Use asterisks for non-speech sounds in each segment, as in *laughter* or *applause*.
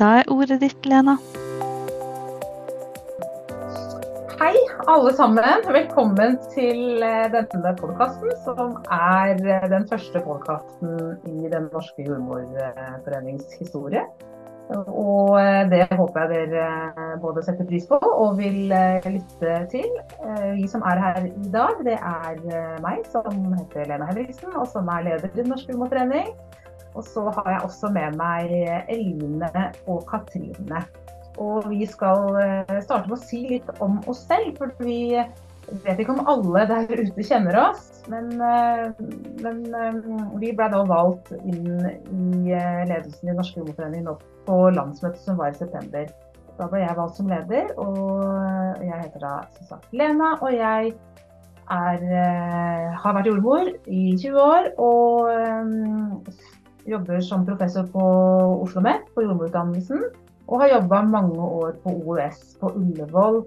Da er ordet ditt, Lena. Hei, alle sammen. Velkommen til eh, denne podkasten, som er eh, den første podkasten i Den norske jordmorforenings historie. Og eh, det håper jeg dere både setter pris på og vil lytte til. Vi som er her i dag, det er meg, som heter Lena Henriksen, og som er leder i Den norske jordmorforening. Og så har jeg også med meg Eline og Katrine. Og vi skal eh, starte med å si litt om oss selv, for vi vet ikke om alle der ute kjenner oss. Men, eh, men eh, vi ble da valgt inn i ledelsen i Norske Jordmorforening på landsmøtet som var i september. Da ble jeg valgt som leder, og jeg heter da som sagt Lena. Og jeg er, har vært jordmor i 20 år og jobber som professor på Oslo OsloMet, på jordmorutdannelsen. Og har jobba mange år på OUS på Ullevål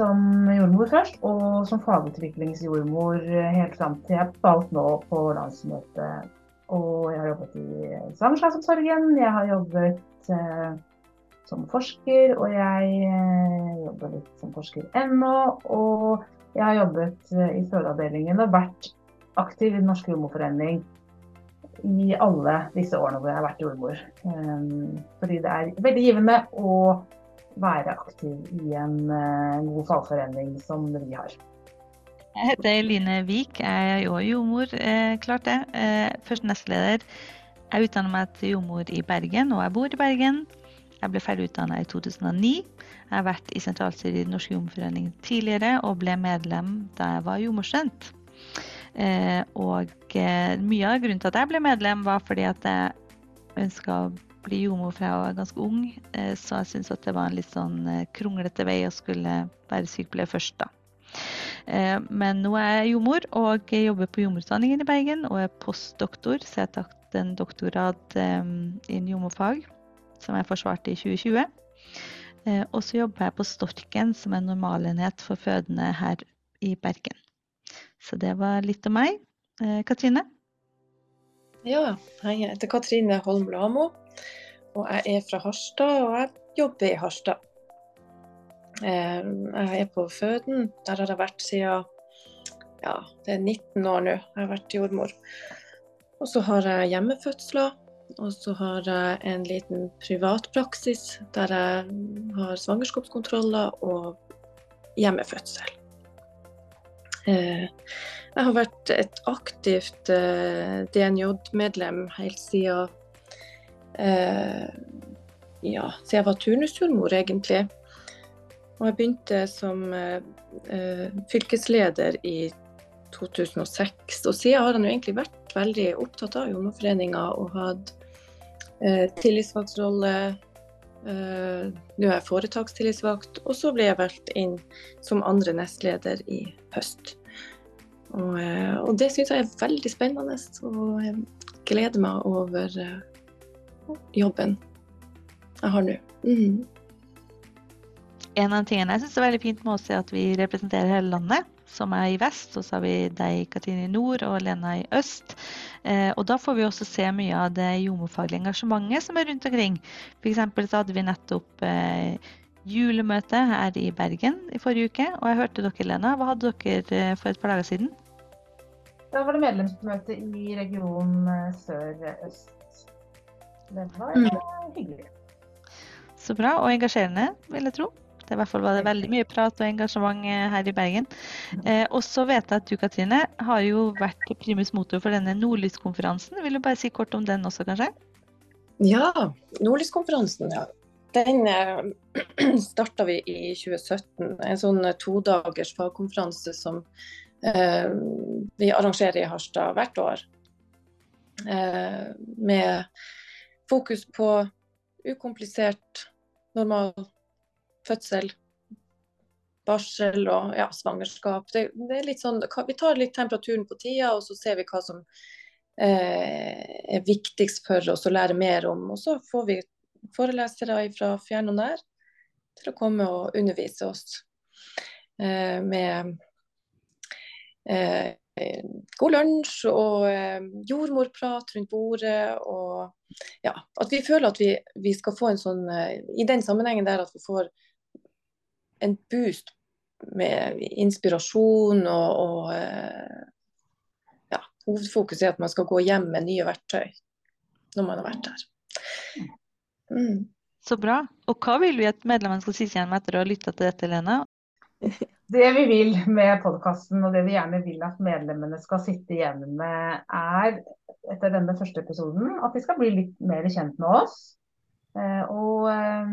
som jordmor først, og som fagutviklingsjordmor helt fram til jeg valgte nå på landsmøtet. Og jeg har jobbet i svangerskapsomsorgen, jeg har jobbet eh, som forsker, og jeg eh, jobber litt som forsker ennå. Og jeg har jobbet eh, i fødeavdelingen og vært aktiv i Den norske jordmorforening i alle disse årene hvor jeg har vært jordmor. Ehm, fordi det er veldig givende å være aktiv i en eh, god fagforening som vi har. Jeg heter Eline Wiik, jeg er òg jordmor, eh, klart det. Eh, først nestleder. Jeg utdannet meg til jordmor i Bergen, og jeg bor i Bergen. Jeg ble ferdig utdanna i 2009. Jeg har vært i sentralstyret i Den norske jordmorforening tidligere, og ble medlem da jeg var jordmorstudent. Eh, og eh, mye av grunnen til at jeg ble medlem, var fordi at jeg ønska å bli jordmor fra jeg var ganske ung. Eh, så jeg syntes at det var en litt sånn kronglete vei å skulle være sykepleier først, da. Men nå er jeg jordmor og jeg jobber på jordmorutdanningen i Bergen og er postdoktor, så jeg har tatt en doktorgrad innen jordmorfag som jeg forsvarte i 2020. Og så jobber jeg på Storken, som er normalenhet for fødende her i Bergen. Så det var litt om meg. Eh, Katrine? Ja, jeg heter Katrine Holm Lamo. Og jeg er fra Harstad, og jeg jobber i Harstad. Eh, jeg er på føden. Der har jeg vært siden ja, det er 19 år nå. Jeg har vært jordmor. Og så har jeg hjemmefødsler. Og så har jeg en liten privatpraksis der jeg har svangerskapskontroller og hjemmefødsel. Eh, jeg har vært et aktivt eh, DNJ-medlem helt siden eh, ja, siden jeg var turnusjordmor, egentlig. Og jeg begynte som fylkesleder i 2006. Og siden har jeg egentlig vært veldig opptatt av Jordmorforeninga og hatt eh, tillitsvalgtrolle. Eh, nå er jeg foretakstillitsvalgt, og så ble jeg valgt inn som andre nestleder i høst. Og, eh, og det syns jeg er veldig spennende, og jeg gleder meg over eh, jobben jeg har nå. Mm. En av tingene jeg syns er veldig fint med oss, er at vi representerer hele landet. Som er i vest, og så har vi deg, Katrine, i nord og Lena i øst. Eh, og da får vi også se mye av det jordmorfaglige engasjementet som er rundt omkring. F.eks. så hadde vi nettopp eh, julemøte her i Bergen i forrige uke. Og jeg hørte dere, Lena. Hva hadde dere eh, for et par dager siden? Da var det medlemsmøte i region eh, sør-øst. Det var mm. hyggelig. Så bra, og engasjerende, vil jeg tro. I hvert fall var det veldig mye prat og engasjement eh, her i Bergen. Eh, og så vet jeg at du Katrine, har jo vært primus motor for denne Nordlyskonferansen. Vil du bare si kort om den også, kanskje? Ja, Nordlyskonferansen. Ja. Den eh, *clears throat* starta vi i 2017. En sånn eh, todagers fagkonferanse som eh, vi arrangerer i Harstad hvert år. Eh, med fokus på ukomplisert, normal fødsel, barsel og ja, svangerskap. Det, det, er litt sånn, vi tar litt temperaturen på tida, og så ser vi hva som eh, er viktigst for oss å lære mer om. Og så får vi forelesere fra fjern og nær til å komme og undervise oss eh, med eh, god lunsj og eh, jordmorprat rundt bordet. Og ja, at vi føler at vi, vi, skal få en sånn eh, I den sammenhengen der at vi får en boost med inspirasjon og, og eh, ja, hovedfokus er at man skal gå hjem med nye verktøy når man har vært der. Mm. Så bra. Og hva vil vi at medlemmene skal si igjen etter å ha lytta til dette, Lena? *laughs* Det vi vil med podkasten, og det vi gjerne vil at medlemmene skal sitte igjen med, er etter denne første episoden at de skal bli litt mer kjent med oss. Eh, og, eh,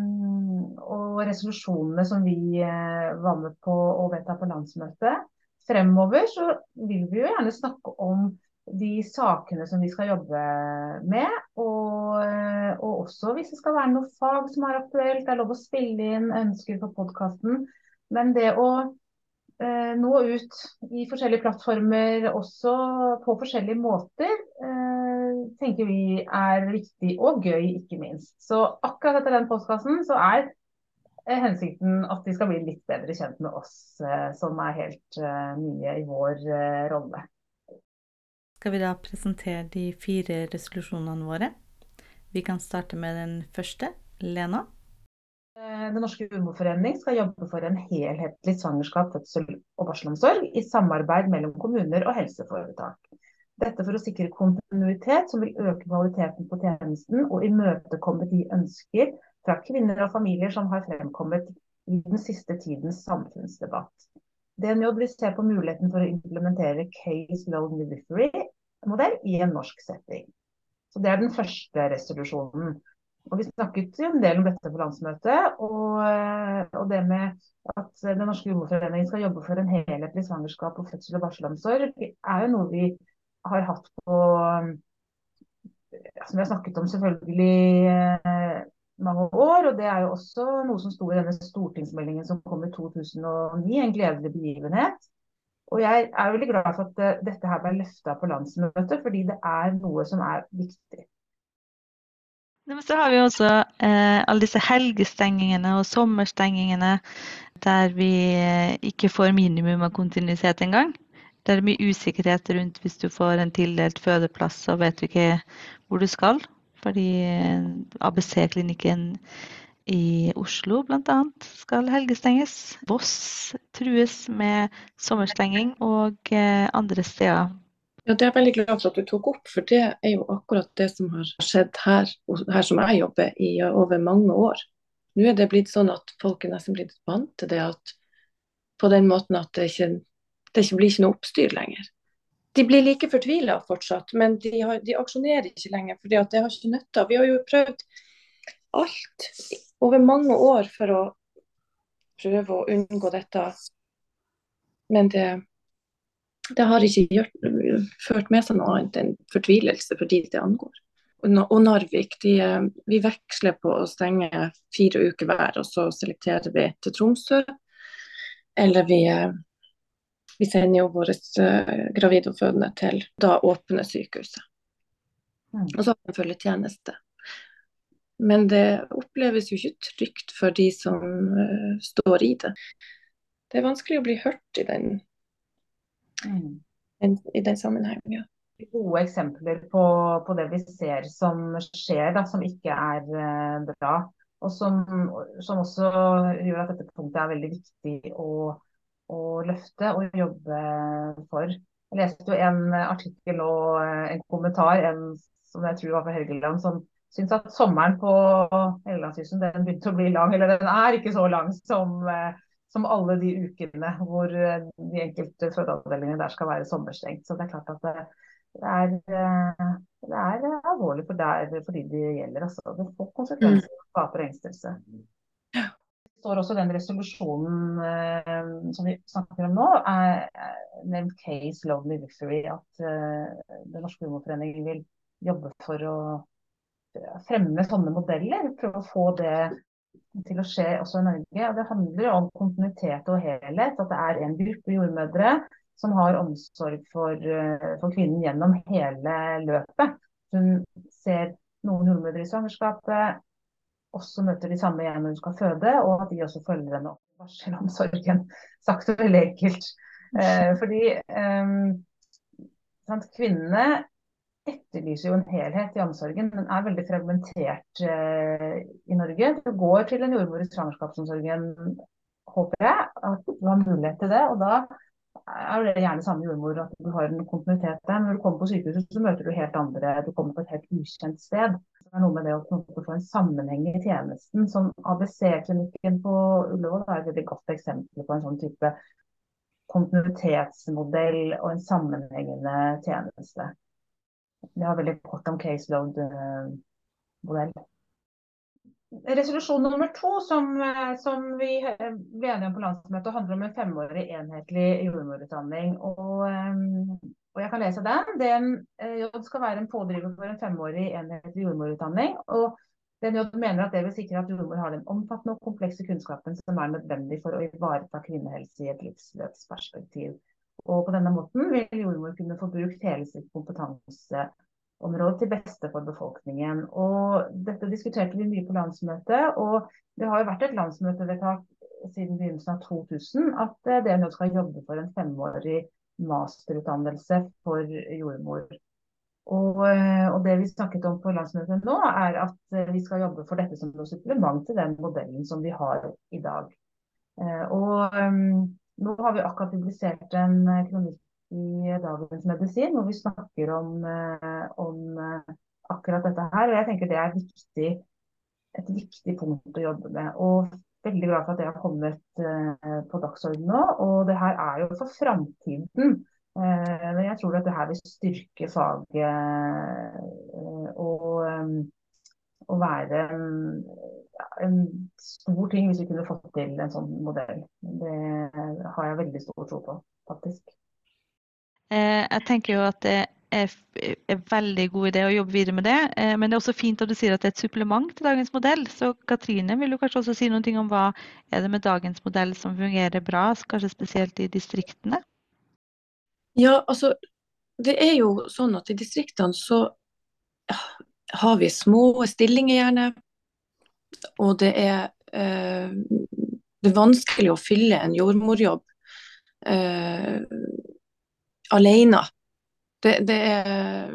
og resolusjonene som vi eh, var med på å vedta på landsmøtet. Fremover så vil vi jo gjerne snakke om de sakene som vi skal jobbe med. Og, og også hvis det skal være noe fag som er aktuelt. Det er lov å spille inn ønsker på podkasten. Men det å eh, nå ut i forskjellige plattformer, også på forskjellige måter, eh, tenker vi er viktig og gøy, ikke minst. Så akkurat etter den postkassen så er eh, hensikten at de skal bli litt bedre kjent med oss, eh, som er helt eh, nye i vår rolle. Skal vi da presentere de fire resolusjonene våre? Vi kan starte med den første. Lena? Den norske jordmorforening skal jobbe for en helhetlig svangerskap, fødsel og barselomsorg i samarbeid mellom kommuner og helseforetak. Dette for å sikre kontinuitet som vil øke kvaliteten på tjenesten og imøtekomme de ønsker fra kvinner og familier som har fremkommet i den siste tidens samfunnsdebatt. DNJ vil se på muligheten for å implementere case load delivery-modell i en norsk setting. Så Det er den første resolusjonen. Og Vi snakket en del om dette på landsmøtet. Og, og det med at Den norske jordmorforening skal jobbe for en helhetlig svangerskap og fødsel og barselomsorg, er jo noe vi har hatt på Som vi har snakket om selvfølgelig eh, mange år. Og det er jo også noe som sto i denne stortingsmeldingen som kom i 2009, en gledelig begivenhet. Og jeg er veldig glad for at eh, dette her ble løfta på landsmøtet, fordi det er noe som er viktig. Så har vi også eh, alle disse helgestengingene og sommerstengingene der vi eh, ikke får minimum av kontinuitet engang. Det er mye usikkerhet rundt hvis du får en tildelt fødeplass og vet du ikke hvor du skal. Fordi ABC-klinikken i Oslo bl.a. skal helgestenges. Voss trues med sommerstenging, og eh, andre steder ja, Det er jeg veldig glad for at du tok opp, for det er jo akkurat det som har skjedd her, her som jeg jobber i over mange år. Nå er det blitt sånn at folk er nesten blitt vant til det at på den måten at det ikke, det blir ikke noe oppstyr lenger. De blir like fortvila fortsatt, men de, har, de, aksjonerer ikke lenger. For det har ikke nytta. Vi har jo prøvd alt over mange år for å prøve å unngå dette. Men det, det har ikke gjort, ført med seg noe annet enn fortvilelse for de det angår. Og Narvik, de, vi veksler på å stenge fire uker hver, og så selekterer vi til Tromsø. Eller vi, vi sender jo våre uh, gravide og fødende til da åpne sykehuset. Mm. Og så har vi en følgetjeneste. Men det oppleves jo ikke trygt for de som uh, står i det. Det er vanskelig å bli hørt i den Mm. i den sammenhengen. Ja. Gode eksempler på, på, det vi ser som skjer, da, som ikke er uh, bra. Og som, som, også gjør at dette punktet er veldig viktig å, å løfte og jobbe for. Jeg leste jo en artikkel og eh, en kommentar en, som jeg tror var fra Helgeland, som syns at sommeren på Helgelandskysten den begynte å bli lang. Eller den er ikke så lang som uh, som alle de ukene hvor eh, de enkelte fødeavdelingene der skal være sommerstengt. Så det er klart at det, det, er, eh, det er, alvorlig for, der, for de det gjelder. Altså. Det får konsekvenser og skaper engstelse. Står også den resolusjonen eh, som vi snakker om nå, er, nevnt Case Lovely Victory. At eh, Den norske humorforening vil jobbe for å fremme sånne modeller. Prøve å få det til å skje også i Norge. og Det handler om kontinuitet og helhet. At det er en gruppe jordmødre som har omsorg for, eh, for kvinnen gjennom hele løpet. Hun ser noen jordmødre i svangerskapet, også møter de samme igjen når hun skal føde, og at de også følger henne opp i barselomsorgen. *laughs* Sagt veldig enkelt. Eh, fordi eh, kvinnene etterlyser jo en helhet i omsorgen. Den er veldig fragmentert eh, i Norge. Du går til en jordmor i svangerskapsomsorgen, håper jeg, at du har mulighet til det. og da er det gjerne samme jordmor, at du har en kontinuitet der. Når du kommer på sykehuset, så møter du helt andre. Du kommer på et helt ukjent sted. Det er noe med det å få en sammenheng i tjenesten. Som ABC-klinikken på Ullevål er et veldig godt eksempel på en sånn type kontinuitetsmodell og en sammenhengende tjeneste. Vi har veldig kort om caseload-modell. Resolusjon nummer to som, som vi ble enige om på landsmøtet, handler om en femårig enhetlig jordmorutdanning. Og, og, jeg kan lese den. DNJ skal være en pådriver for en femårig enhetlig jordmorutdanning. Og DNJ mener at det vil sikre at jordmor har den omfattende og komplekse kunnskapen som er nødvendig for å ivareta kvinnehelse i et livsløpsperspektiv. Og på denne måten vil jordmor kunne få brukt hele sitt kompetanseområde til beste for befolkningen. Og dette diskuterte vi mye på landsmøtet, og det har jo vært et landsmøtevedtak siden begynnelsen av 2000 at eh, det nå skal jobbe for en femårig masterutdannelse for jordmor. Og, eh, og, det vi snakket om på landsmøtet nå, er at eh, vi skal jobbe for dette som noe supplement til den modellen som vi har i dag. Og nå har vi akkurat publisert en kronikk i Dagens Medisin hvor vi snakker om, eh, om eh, akkurat dette her. og Jeg tenker det er viktig, et viktig punkt å jobbe med. og Veldig glad for at det har kommet på dagsordenen nå. og Det her er jo for framtiden. Men jeg tror at det her vil styrke faget og, og være en stor ting hvis vi kunne fått til en sånn modell. Det har jeg veldig stor tro på, faktisk. Eh, jeg tenker jo at det er en veldig god idé å jobbe videre med det. Eh, men det er også fint at du sier at det er et supplement til dagens modell. Så Katrine, vil du kanskje også si noe om hva er det med dagens modell som fungerer bra, kanskje spesielt i distriktene? Ja, altså det er jo sånn at i distriktene så har vi små stillinger gjerne og det er, eh, det er vanskelig å fylle en jordmorjobb eh, alene. Det, det, er,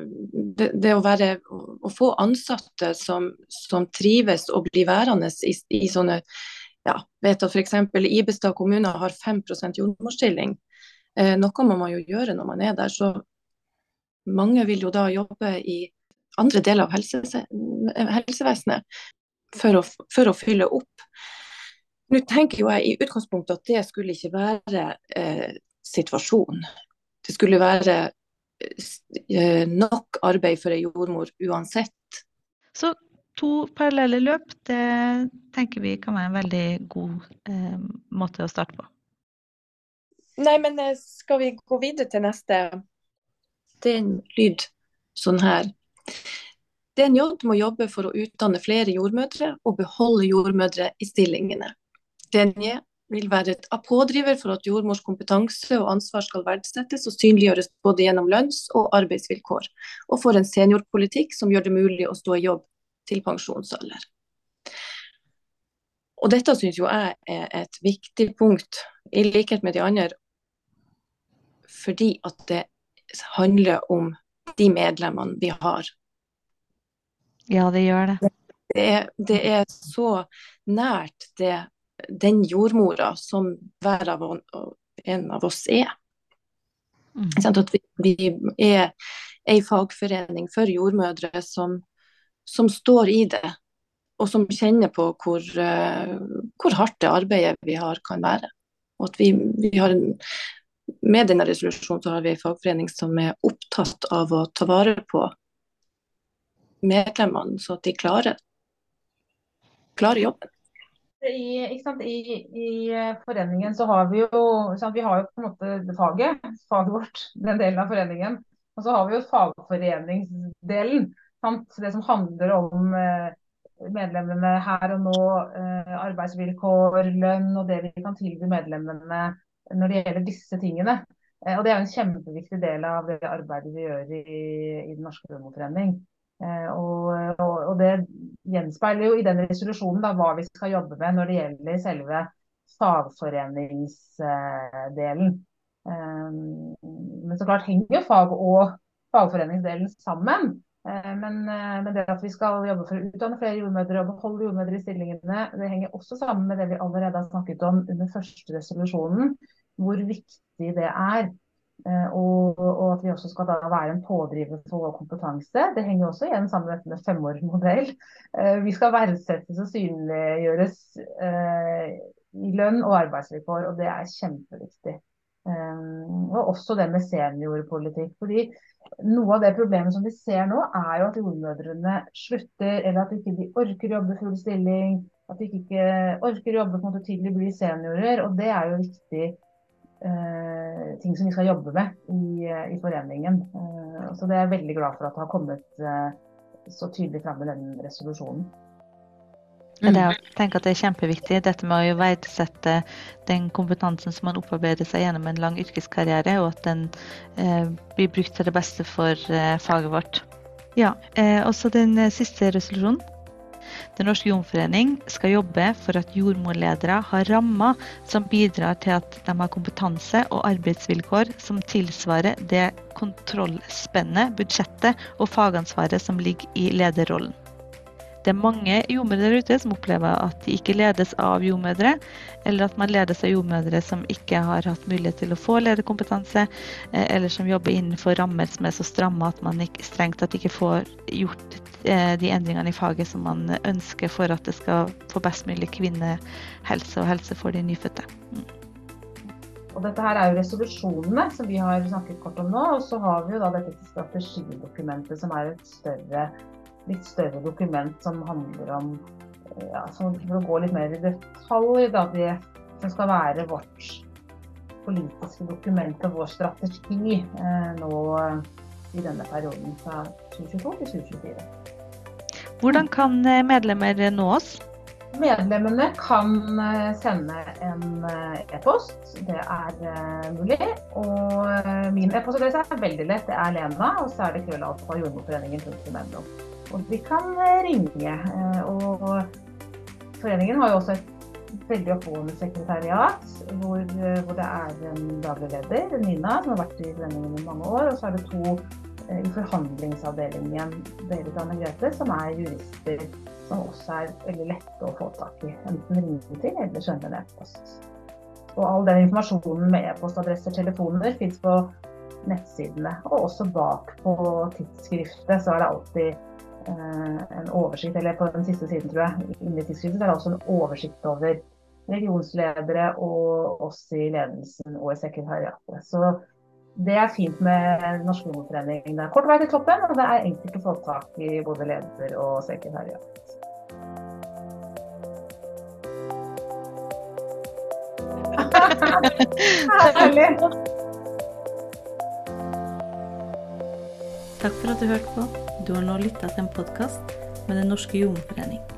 det, det å, være, å, få ansatte som, som, trives og blir værende i, i sånne ja, vet at F.eks. Ibestad kommune har 5 jordmorstilling. Eh, noe må man jo gjøre når man er der. Så mange vil jo da jobbe i andre deler av helse, helsevesenet for å, for å fylle opp. Nå tenker jo jeg i utgangspunktet at det skulle ikke være eh, situasjonen. Det skulle være eh, nok arbeid for ei jordmor uansett. Så to parallelle løp, det tenker vi kan være en veldig god eh, måte å starte på. Nei, men eh, skal vi gå videre til neste? Det er en lyd sånn her. DNJ må jobbe for å utdanne flere jordmødre og beholde jordmødre i stillingene. DNJ vil være et pådriver for at jordmors kompetanse og ansvar skal verdsettes og synliggjøres både gjennom lønns- og arbeidsvilkår, og for en seniorpolitikk som gjør det mulig å stå i jobb til pensjonsalder. Og Dette syns jo jeg er et viktig punkt, i likhet med de andre, fordi at det handler om de medlemmene vi har ja, det gjør det. Det er, det er så nært det, den jordmora som hver av en av oss er. Mm. At vi, vi er ei fagforening for jordmødre som, som, står i det, og som kjenner på hvor, uh, hvor hardt det arbeidet vi har kan være. Og at vi, vi har en, med denne resolusjonen så har vi en fagforening som er opptatt av å ta vare på medlemmene, så at de klarer, klarer jobben. I, I, I, foreningen så har vi jo sant, vi har jo på en måte faget, faget vårt, den delen av foreningen. Og så har vi jo fagforeningsdelen. Sant? Det som handler om eh, medlemmene her og nå, eh, arbeidsvilkår, lønn og det vi kan tilby medlemmene når det gjelder disse tingene. Eh, og Det er en kjempeviktig del av det arbeidet vi gjør i, i Den norske rømmeforening. Eh, og, og, og, det gjenspeiler jo i den resolusjonen da, hva vi skal jobbe med når det gjelder selve fagforeningsdelen. Eh, men så klart henger jo fag og fagforeningsdelen sammen. Men, men, det at vi skal jobbe for å utdanne flere jordmødre og beholde jordmødre i stillingene, det henger også sammen med det vi allerede har snakket om under første resolusjonen, hvor viktig det er. Og, og, at vi også skal være en pådriver for kompetanse. Det henger også igjen sammen med dette med femårsmodell. Vi skal verdsettes og synliggjøres i lønn og arbeidsvilkår, og det er kjempeviktig. Og også det med seniorpolitikk. fordi Noe av det problemet som vi ser nå, er jo at jordmødrene slutter, eller at de ikke orker å jobbe full stilling. At de ikke orker å jobbe på en måte til de blir seniorer. Og det er jo viktig ting som vi skal jobbe med i, i foreningen. Uh, så det er jeg veldig glad for at det har kommet så tydelig fram i den resolusjonen. Men det, jeg tenker at det er kjempeviktig, dette med å verdsette den kompetansen som man opparbeider seg gjennom en lang yrkeskarriere, og at den eh, blir brukt til det beste for eh, faget vårt. Ja, eh, Også den eh, siste resolusjonen. Den norske jordmorforening skal jobbe for at jordmorledere har rammer som bidrar til at de har kompetanse og arbeidsvilkår som tilsvarer det kontrollspennet, budsjettet og fagansvaret som ligger i lederrollen. Det er mange jordmødre der ute som opplever at de ikke ledes av jordmødre, eller at man ledes av jordmødre som ikke har hatt mulighet til å få lederkompetanse, eh, eller som jobber innenfor rammer som er så stramme at man ikke, strengt tatt ikke får gjort eh, de endringene i faget som man ønsker for at det skal få best mulig kvinnehelse og helse for de nyfødte. Og dette her er jo resolusjonene som vi har snakket kort om nå. Og så har vi jo da dette strategidokumentet som er et større litt større dokument som handler om ja, For å gå litt mer i detalj, da, det som skal være vårt politiske dokument og vår strategi eh, nå i denne perioden fra 2022 til 2024. Hvordan kan eh, medlemmer nå oss? Medlemmene kan eh, sende en eh, e-post. Det er mulig. Og min e-postadresse er veldig lett. Det er Lena, og så er det krøllalfa jordmorforeningen.no. Og de kan eh, ringe. Eh, og foreningen har jo også et veldig oppegående sekretariat, hvor, eh, hvor, det er en daglig leder, Nina, som har vært i foreningen i mange år. Og så er det to i forhandlingsavdelingen, Berit Anne Grete, som er jurister. Som også er veldig lette å få tak i. Enten ringe til eller sende en e-post. Og all den informasjonen med e-postadresser, telefoner, fins på nettsidene. Og også bak på tidsskriftet så er det alltid en oversikt, eller på den siste siden, tror jeg, inni er det også en oversikt over regionsledere og oss i ledelsen og i sekretariatet. Så det er fint med Norsk Jordmorforening. Det er kort vei til toppen, og det er enkelt å få tak i både leder og sekretariat. Takk for at du hørte på. Du har nå lytta til en podkast med Den norske jordmorforening.